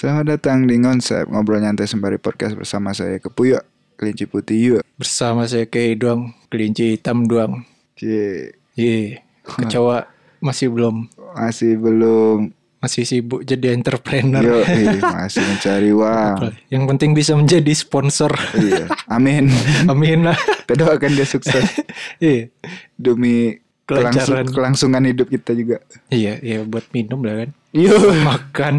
Selamat datang di Ngonsep Ngobrol nyantai sembari podcast bersama saya Kepuyo Kelinci putih yuk Bersama saya Kei Doang, kelinci hitam doang. Cie, Ye, kecoa masih belum Masih belum masih sibuk jadi entrepreneur. Yuk Masih mencari uang Yang penting bisa menjadi sponsor. Iya Amin Amin lah. Kita doakan dia sukses Iya. Demi Kelancaran. kelangsungan hidup kita juga Iya, iya buat minum lah kan. Yuk Makan.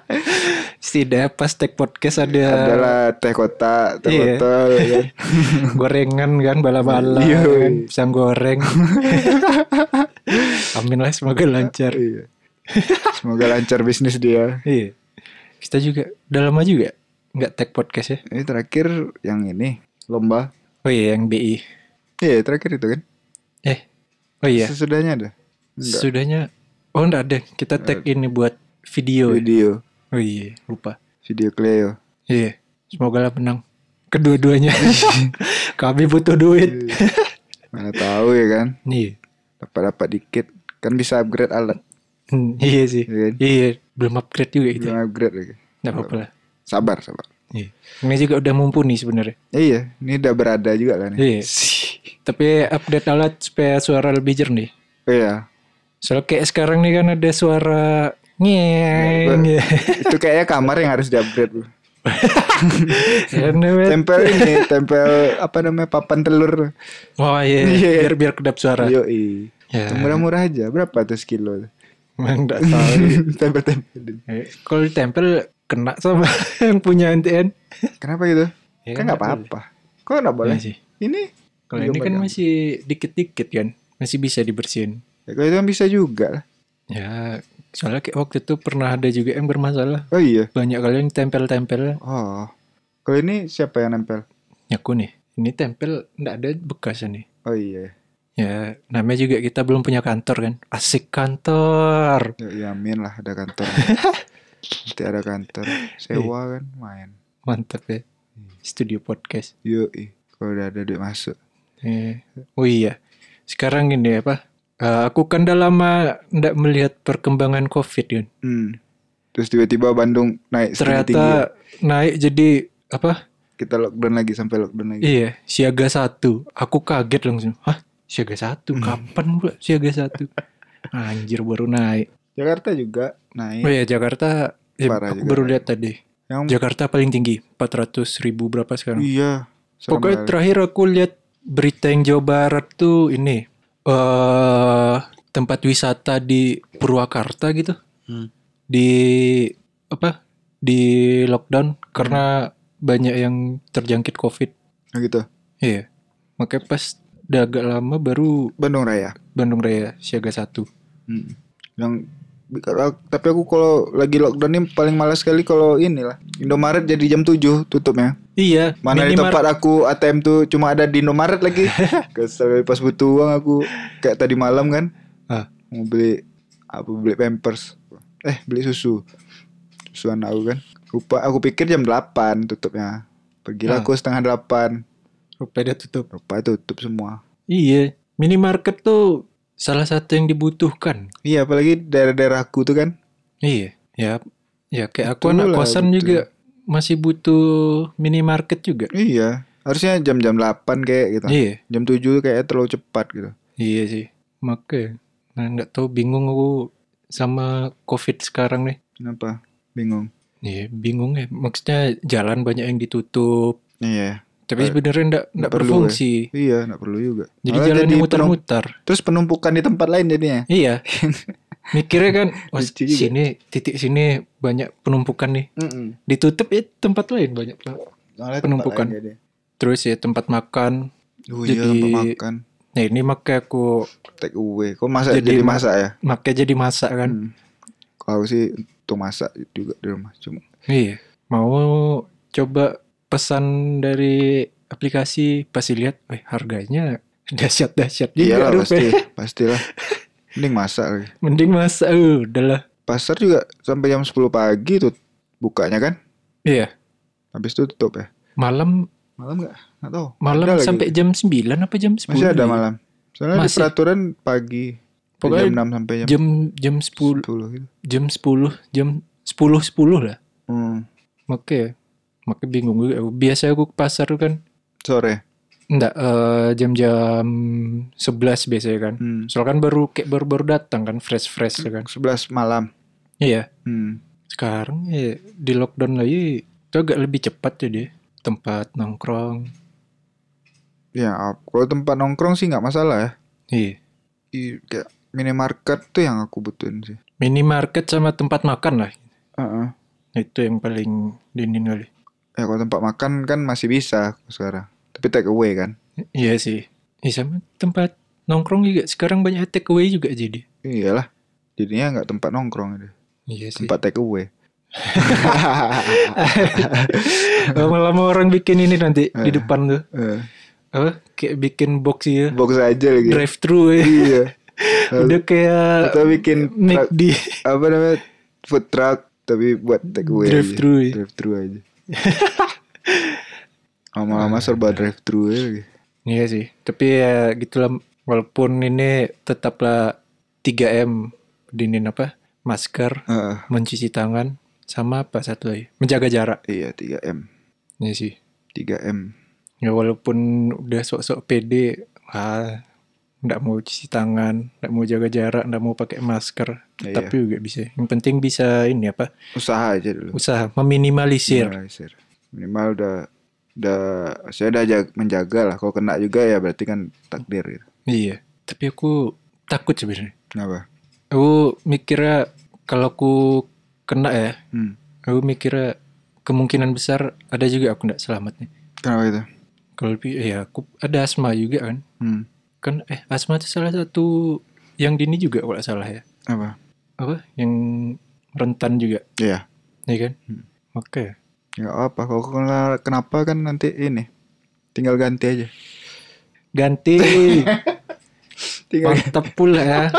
Setidaknya pas take podcast ada Adalah teh kota Teh Iya. botol ya kan? gorengan kan bala-bala Iya. kan. pisang goreng. Amin lah semoga lancar. Iya Semoga lancar bisnis dia Iya. Kita juga udah lama juga nggak take podcast ya. Ini terakhir yang ini Lomba Oh iya yang BI. Iya terakhir itu kan Eh. Oh iya. Sesudahnya ada? Enggak. Sudahnya Oh enggak ada. Kita tag ini buat video ya? Video. Oh iya lupa. Video Cleo. Iya Semoga lah menang Kedua-duanya. Kami butuh duit. Mana tahu ya kan? Iya. Dapat dapat dikit. Kan bisa upgrade alat. Hmm, Iya sih. Iya kan? Iya Belum upgrade juga itu belum upgrade lagi. Nggak apa-apa lah. Sabar sabar. Iya. Ini juga udah mumpuni sebenarnya. Ya, iya ini udah berada juga kan ya. Iya Tapi update alat supaya suara lebih jernih. Iya. Soalnya kayak sekarang nih kan ada suara Nyeng Iya, itu kayaknya kamar yang harus di upgrade bro. Karena- tempel ini tempel apa namanya papan telur. Oh iya Iya. Biar biar kedap suara. Yo Ya. murah-murah aja. Berapa tuh sekilo? Emang nggak tahu. Tempel tempel Eh, Kalau ditempel kena sama yang punya NTN. kenapa gitu? Ya kan nggak apa-apa. Kok nggak boleh? Iya sih. ini Kalau Belum ini kan masih dikit-dikit kan, masih bisa dibersihin. ya, kalau itu kan bisa juga lah Ya, soalnya kayak waktu itu pernah ada juga yang bermasalah. oh iya Banyak kali yang tempel-tempel. oh kalau ini siapa yang nempel Nyaku nih, ini tempel nggak ada bekasnya nih. oh iya Ya, namanya juga kita belum punya kantor kan. Asik kantor. ya, ya amin lah ada kantor nanti ada kantor sewa kan main Mantap ya. Studio podcast. Yuk, kalau udah ada duit masuk. Eh, oh iya, sekarang ini apa? eh, aku kan udah lama nggak melihat perkembangan COVID kan. Hmm. Terus tiba-tiba Bandung naik segini tinggi. ternyata naik jadi apa Kita lockdown lagi sampai lockdown lagi. iya siaga satu aku kaget langsung hah siaga satu Hmm. kapan pula siaga satu anjir baru naik Jakarta juga naik. oh iya Jakarta ya, aku juga. baru lihat tadi Yang Jakarta paling tinggi 400 ribu berapa sekarang iya. pokoknya kali. terakhir aku lihat berita yang Jawa Barat tuh ini eh tempat wisata di Purwakarta gitu Hmm. di apa di lockdown karena banyak yang terjangkit covid Nah, gitu. iya makanya pas udah agak lama baru Bandung Raya. Bandung Raya siaga satu Hmm. Yang tapi aku kalau lagi lockdown ini paling malas sekali kalau inilah Indomaret jadi jam 7 tutupnya. iya Mana di tempat aku ATM tuh cuma ada di Indomaret lagi. Kesel pas butuh uang aku kayak tadi malam kan Ah. mau beli apa beli pampers. Eh beli susu. Susu anak aku kan. Lupa aku pikir jam 8 tutupnya. Pergilah Ah. aku setengah 8. rupanya dia tutup Lupa tutup semua. iya minimarket tuh salah satu yang dibutuhkan Iya apalagi daerah-daerah aku tuh kan. Iya, ya, ya kayak aku Betul anak kosan betul. juga masih butuh minimarket juga. Iya. Harusnya jam-jam 8 kayak gitu. Iya, Jam 7 kayak terlalu cepat gitu. iya sih. Makanya, nah nggak tahu bingung aku sama covid sekarang nih. Kenapa? Bingung. Iya, bingung ya. Maksudnya jalan banyak yang ditutup. Iya. Tapi sebenarnya nggak nggak nggak perlu berfungsi. Iya, nggak perlu juga. Jadi Malah jalannya muter-muter. Terus penumpukan di tempat lain jadinya. Iya. Mikirnya kan, oh sini titik sini banyak penumpukan nih. Ditutup ya tempat lain banyak. Soalnya Penumpukan. lain. Terus ya tempat makan. Oh iya, Jadi- tempat makan. Nah ini makanya aku Take away. Kok masak Jadi jadi, ma- masak ya? makanya jadi masak kan. Hmm. Kalau sih untuk masak juga di rumah. Cuma Iya. Mau coba pesan dari aplikasi pasti lihat, eh harganya dahsyat-dahsyat juga iyalah rupanya. pasti, pastilah. Mending masak lagi. Mending masak, uh, udahlah. Pasar juga sampai jam 10 pagi tuh bukanya kan. Iya. Habis itu tutup ya. Malam Malam nggak? Nggak tahu. malam Ada lagi. sampai jam 9 apa jam 10? Masih ada ya? malam. Soalnya di Masih. peraturan pagi. Pokoknya jam 6 sampai jam, Jam jam 10 10 gitu. jam 10 jam 10 10 lah. Makanya, makanya bingung juga. aku. Biasa aku ke pasar tuh kan, Sore. enggak eh, jam-jam 11 biasanya kan. Hmm. Soalnya kan baru kayak baru-baru datang kan, fresh-fresh kan. 11 malam. Iya. Hmm. Sekarang ya di lockdown lagi itu agak lebih cepat jadi tempat nongkrong. Ya, kalau tempat nongkrong sih nggak masalah ya. Iya. I, kayak minimarket tuh yang aku butuhin sih. Minimarket sama tempat makan lah. Heeh. Itu yang paling dinin kali. Ya kalau tempat makan kan masih bisa sekarang. Tapi take away kan. Iya sih. Iya sama tempat nongkrong juga sekarang banyak take away juga jadi. Iyalah. Jadinya nggak tempat nongkrong itu. Iya sih. Tempat take away. Lama-lama orang bikin ini nanti di Eh. depan tuh. Eh, Apa? Kayak bikin box ya. box aja lagi. Drive thru ya. Iya. Udah kayak Atau bikin truck, McD. apa namanya food truck tapi buat take away. Drive thru ya. Drive thru aja. Lama-lama serba drive thru lagi. Iya sih. Tapi ya gitulah walaupun ini tetaplah 3M dinin apa? Masker, Heeh. mencuci tangan, sama apa satu lagi? Menjaga jarak. iya 3M. Iya sih. 3M. Ya walaupun udah sok-sok pede, ah nggak mau cuci tangan, nggak mau jaga jarak, nggak mau pakai masker, Iya. tapi juga bisa. Yang penting bisa ini apa? Usaha aja dulu. Usaha meminimalisir. Minimalisir. Minimal udah udah saya udah jag- menjaga lah. Kalau kena juga ya berarti kan takdir gitu. Iya. Tapi aku takut sebenarnya. Kenapa? Aku mikirnya kalau aku kena ya, Hmm. aku mikirnya kemungkinan besar ada juga aku nggak selamat nih. Kenapa itu? Kalau ya aku ada asma juga kan. Hmm. Kan eh asma itu salah satu yang dini juga kalau salah ya. Apa? Apa? Yang rentan juga, Iya. ya kan? Hmm. Oke. Nggak apa. Kalau kena- kenapa kan nanti ini. Tinggal ganti aja. Ganti. Tinggal. Mantap pula ya.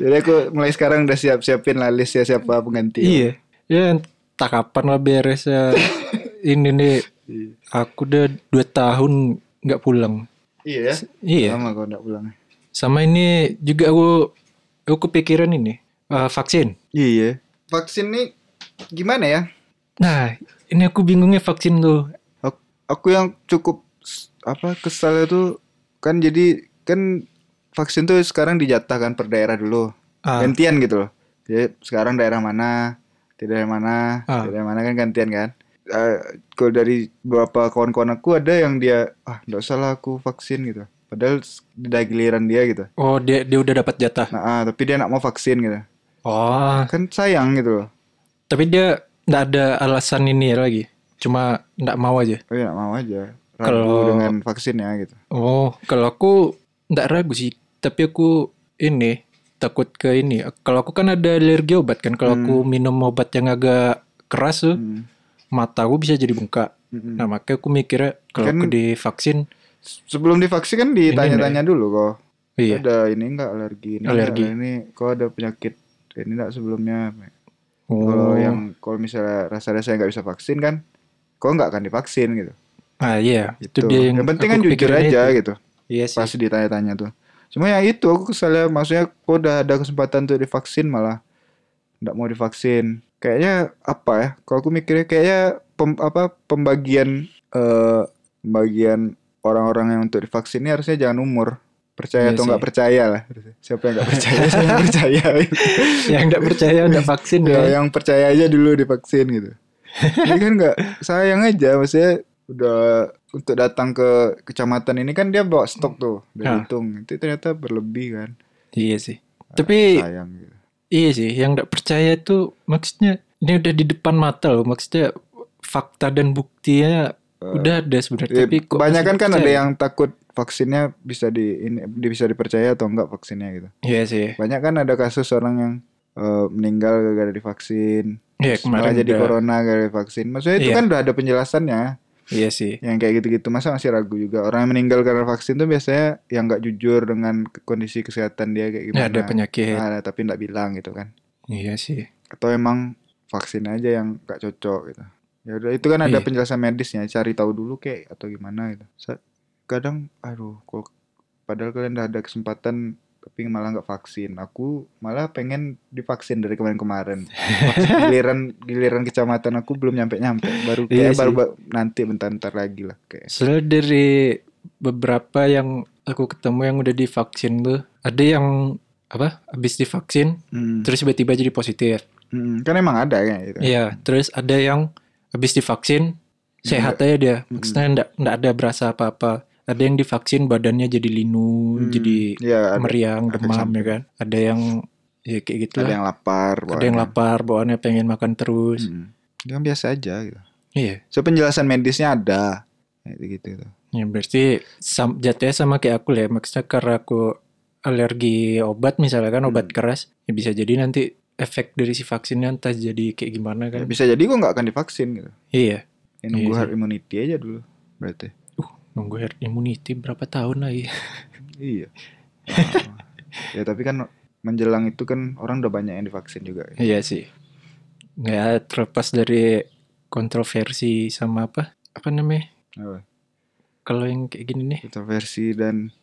Jadi aku mulai sekarang udah siap-siapin lah list ya siapa pengganti. iya. Ya entah kapan lah beres ya. Ini nih Iya. aku udah dua tahun nggak pulang. Iya ya. Iya. Lama kalau nggak pulang. Sama ini juga aku aku kepikiran ini eh, vaksin. Iya. Vaksin nih gimana ya? Nah, ini aku bingungnya vaksin tuh. Aku, aku yang cukup s- apa kesal itu kan jadi kan vaksin tuh sekarang dijatahkan per daerah dulu. Ah, Gantian gitu loh. Jadi sekarang daerah mana, di daerah mana, Ah. daerah mana kan gantian kan. Eh, kalau dari beberapa kawan-kawan aku ada yang dia ah nggak usah lah aku vaksin gitu. Padahal udah giliran dia gitu. oh dia dia udah dapat jatah. Nah, ah, tapi dia nak mau vaksin gitu. Oh, Kan sayang gitu loh. tapi dia nggak ada alasan ini lagi. Cuma nggak mau aja. Tapi nak mau aja. Ragu Kalau- dengan vaksinnya gitu. Oh, kalau aku nggak ragu sih. Tapi aku ini takut ke ini. Kalau aku kan ada alergi obat kan. Kalau aku minum obat yang agak keras tuh, Hmm. Mata aku bisa jadi bengkak. Mm-mm. Nah, makanya aku mikirnya kalau Kan- aku divaksin, Sebelum divaksin kan ditanya-tanya dulu kok. iya. Ada ini enggak alergi ini Alergi. enggak, ini kok ada penyakit ini enggak sebelumnya. Oh, Kalau yang kalau misalnya rasa saya nggak bisa vaksin kan, kok nggak akan divaksin gitu. ah iya, itu Gitu. dia yang, yang penting kan jujur aja itu. gitu. Iya sih. Pas ditanya-tanya tuh. Cuma ya itu aku kesalnya maksudnya kok udah ada kesempatan untuk divaksin malah nggak mau divaksin. Kayaknya apa ya? Kalau aku mikirnya kayaknya pem, apa pembagian eh pembagian orang-orang yang untuk divaksin ini harusnya jangan umur. Percaya Iya atau nggak percaya lah. Siapa yang nggak percaya, siapa yang percaya. yang nggak percaya udah vaksin ya, ya. yang percaya aja dulu divaksin gitu. Ini kan nggak sayang aja maksudnya udah untuk datang ke kecamatan ini kan dia bawa stok tuh udah Ah. hitung itu ternyata berlebih kan Iya sih. Tapi sayang gitu. Iya sih, yang nggak percaya itu maksudnya ini udah di depan mata loh. Maksudnya fakta dan buktinya udah ada sebenarnya. Ya, Tapi kok kebanyakan masih kan ada yang takut vaksinnya bisa di ini bisa dipercaya atau enggak vaksinnya gitu. Iya sih. Banyak kan ada kasus orang yang eh, meninggal gara-gara divaksin. Iya kemarin jadi udah- corona gara-gara divaksin. Maksudnya itu Iya. kan udah ada penjelasannya. Iya sih. yang kayak gitu-gitu masa masih ragu juga orang yang meninggal karena vaksin tuh biasanya yang nggak jujur dengan kondisi kesehatan dia kayak Ya, gimana ada penyakit. Nah, tapi nggak bilang gitu kan Iya sih. atau emang vaksin aja yang nggak cocok gitu ya udah itu kan ada Iya. penjelasan medisnya cari tahu dulu kayak atau gimana gitu kadang aduh kok padahal kalian udah ada kesempatan tapi malah nggak vaksin. Aku malah pengen divaksin dari kemarin-kemarin. Giliran giliran kecamatan aku belum nyampe-nyampe. Baru Iya kayak baru sih. ba- nanti bentar-bentar lagi lah kayak. Soalnya dari beberapa yang aku ketemu yang udah divaksin tuh, ada yang apa? Habis divaksin Hmm. terus tiba-tiba jadi positif. Hmm, Kan emang ada kayak gitu. Iya, terus ada yang habis divaksin sehat aja dia. Maksudnya enggak enggak ada berasa apa-apa. Ada yang divaksin badannya jadi linu, Hmm. jadi Iya, ada, meriang, demam ya samping. kan. Ada yang ya kayak gitu ada lah. yang lapar. Ada yang lapar, bawaannya pengen makan terus. Hmm. Itu kan biasa aja gitu. Iya. So penjelasan medisnya ada. Kayak gitu gitu. Ya berarti sam, jatuhnya sama kayak aku ya. Maksudnya karena aku alergi obat misalnya kan obat Hmm. keras, ya bisa jadi nanti efek dari si vaksinnya entah jadi kayak gimana Ya, kan. bisa jadi gua nggak akan divaksin gitu. Iya. Ya, nunggu Iya herd immunity aja dulu berarti. Nunggu herd immunity berapa tahun lagi. Iya. Ah. ya tapi kan menjelang itu kan orang udah banyak yang divaksin juga. ya. Iya sih. Ya terlepas dari kontroversi sama apa? Apa namanya? Apa? Kalau yang kayak gini nih. Kontroversi dan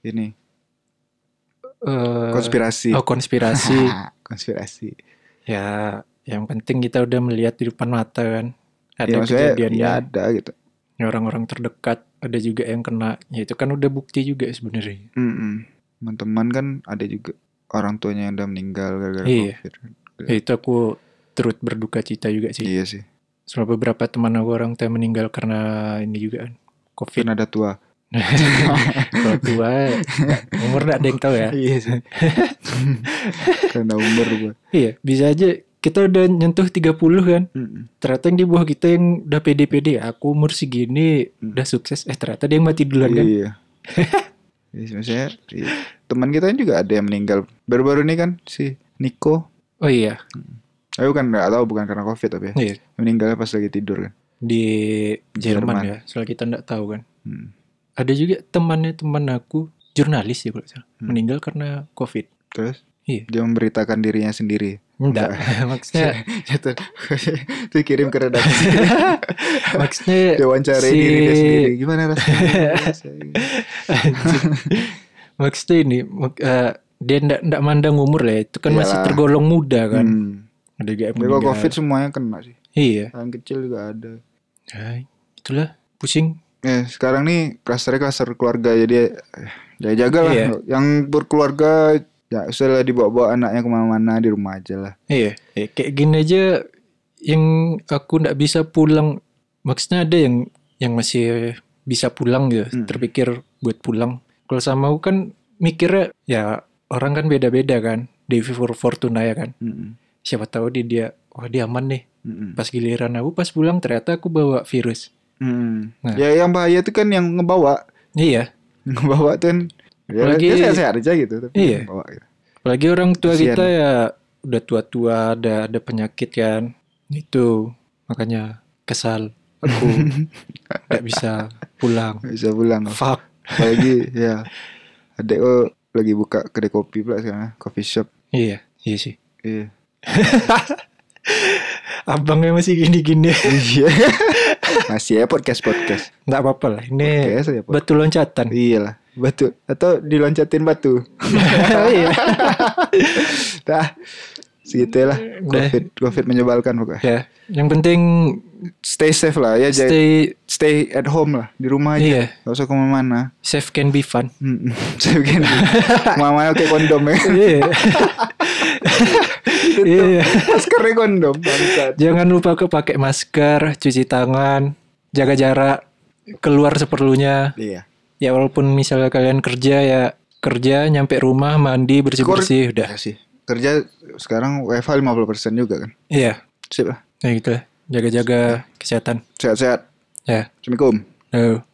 ini eh, konspirasi. Oh konspirasi. konspirasi. ya yang penting kita udah melihat di depan mata kan. Ada Ya, kejadiannya. ya ada gitu. Orang-orang terdekat ada juga yang kena ya itu kan udah bukti juga sebenarnya Mm-mm. Teman-teman kan ada juga orang tuanya yang udah meninggal gara-gara Iya. covid. ya itu aku turut berduka cita juga sih Iya sih. soalnya beberapa teman aku orang tua meninggal karena ini juga kan covid Kan ada tua. kalau tua umur nggak ada yang tahu ya Iya sih. Karena umur gua. iya bisa aja kita udah nyentuh 30 kan Mm-mm. ternyata yang di bawah kita yang udah pede-pede aku umur segini Hmm. udah sukses eh ternyata dia yang mati duluan kan Iya. Iya, sih, maksudnya iya. teman kita juga ada yang meninggal baru-baru ini kan si Nico. oh iya Aku kan nggak tahu bukan karena covid tapi ya. iya meninggalnya pas lagi tidur kan. di Jerman, Jerman. ya soalnya kita nggak tahu kan Hmm. ada juga temannya teman aku jurnalis ya kalau salah Hmm. meninggal karena covid Terus Iya. dia memberitakan dirinya sendiri. Enggak maksudnya Jatuh. Itu kirim ke redaksi. maksudnya wawancara si- diri dia sendiri. Gimana rasanya? maksudnya ini mak- eh, dia ndak ndak mandang umur lah ya. itu kan masih Iyalah. tergolong muda kan hmm. ada juga Ya, kalau meninggal. covid semuanya kena sih. iya Yang kecil juga ada. Ya, itulah pusing Eh, sekarang nih klasternya klaster keluarga jadi ya jaga lah. Iya. Yang berkeluarga ya usahlah dibawa-bawa anaknya ke mana-mana di rumah aja lah. iya ya, kayak gini aja yang aku ndak bisa pulang maksudnya ada yang yang masih bisa pulang gitu Hmm. terpikir buat pulang kalau sama aku kan mikirnya ya orang kan beda-beda kan Devi For Fortuna ya kan Mm-mm. siapa tahu dia dia wah dia aman nih Mm-mm. pas giliran aku pas pulang ternyata aku bawa virus Mm. Nah. Ya yang bahaya itu kan yang ngebawa, iya ngebawa tuh kan ya, Apalagi- dia sehat-sehat aja gitu tapi Iya. ngebawa gitu. apalagi orang tua Kasian. kita ya udah tua-tua ada ada penyakit kan itu makanya kesal aku nggak bisa pulang Nggak bisa pulang. fuck Apalagi ya adek oh, lagi buka kedai kopi pula sekarang, coffee shop. iya iya sih Iya. abangnya masih gini-gini Iya. Masih ya podcast podcast. nggak apa-apa lah ini Podcast aja podcast. batu loncatan Iya lah, batu atau diloncatin batu. iya Dah. Segitu lah. Udah. Covid, Covid menyebalkan pokoknya. ya yang penting Stay safe lah ya, stay, stay stay at home lah di rumah aja. iya Gak usah ke mana-mana. safe can be fun Hmm, saya bikin ke mana-mana kayak kondom ya. iya iya Maskernya kondom bangsat. Jangan lupa ke pakai masker, cuci tangan, jaga jarak, keluar seperlunya. Iya. Ya walaupun misalnya kalian kerja ya kerja nyampe rumah mandi bersih bersih udah. Ya sih. Kerja sekarang WFH 50% juga kan. Iya, Sip lah. ya gitu lah. Jaga-jaga kesehatan. Sehat-sehat. Ya. Assalamualaikum. No.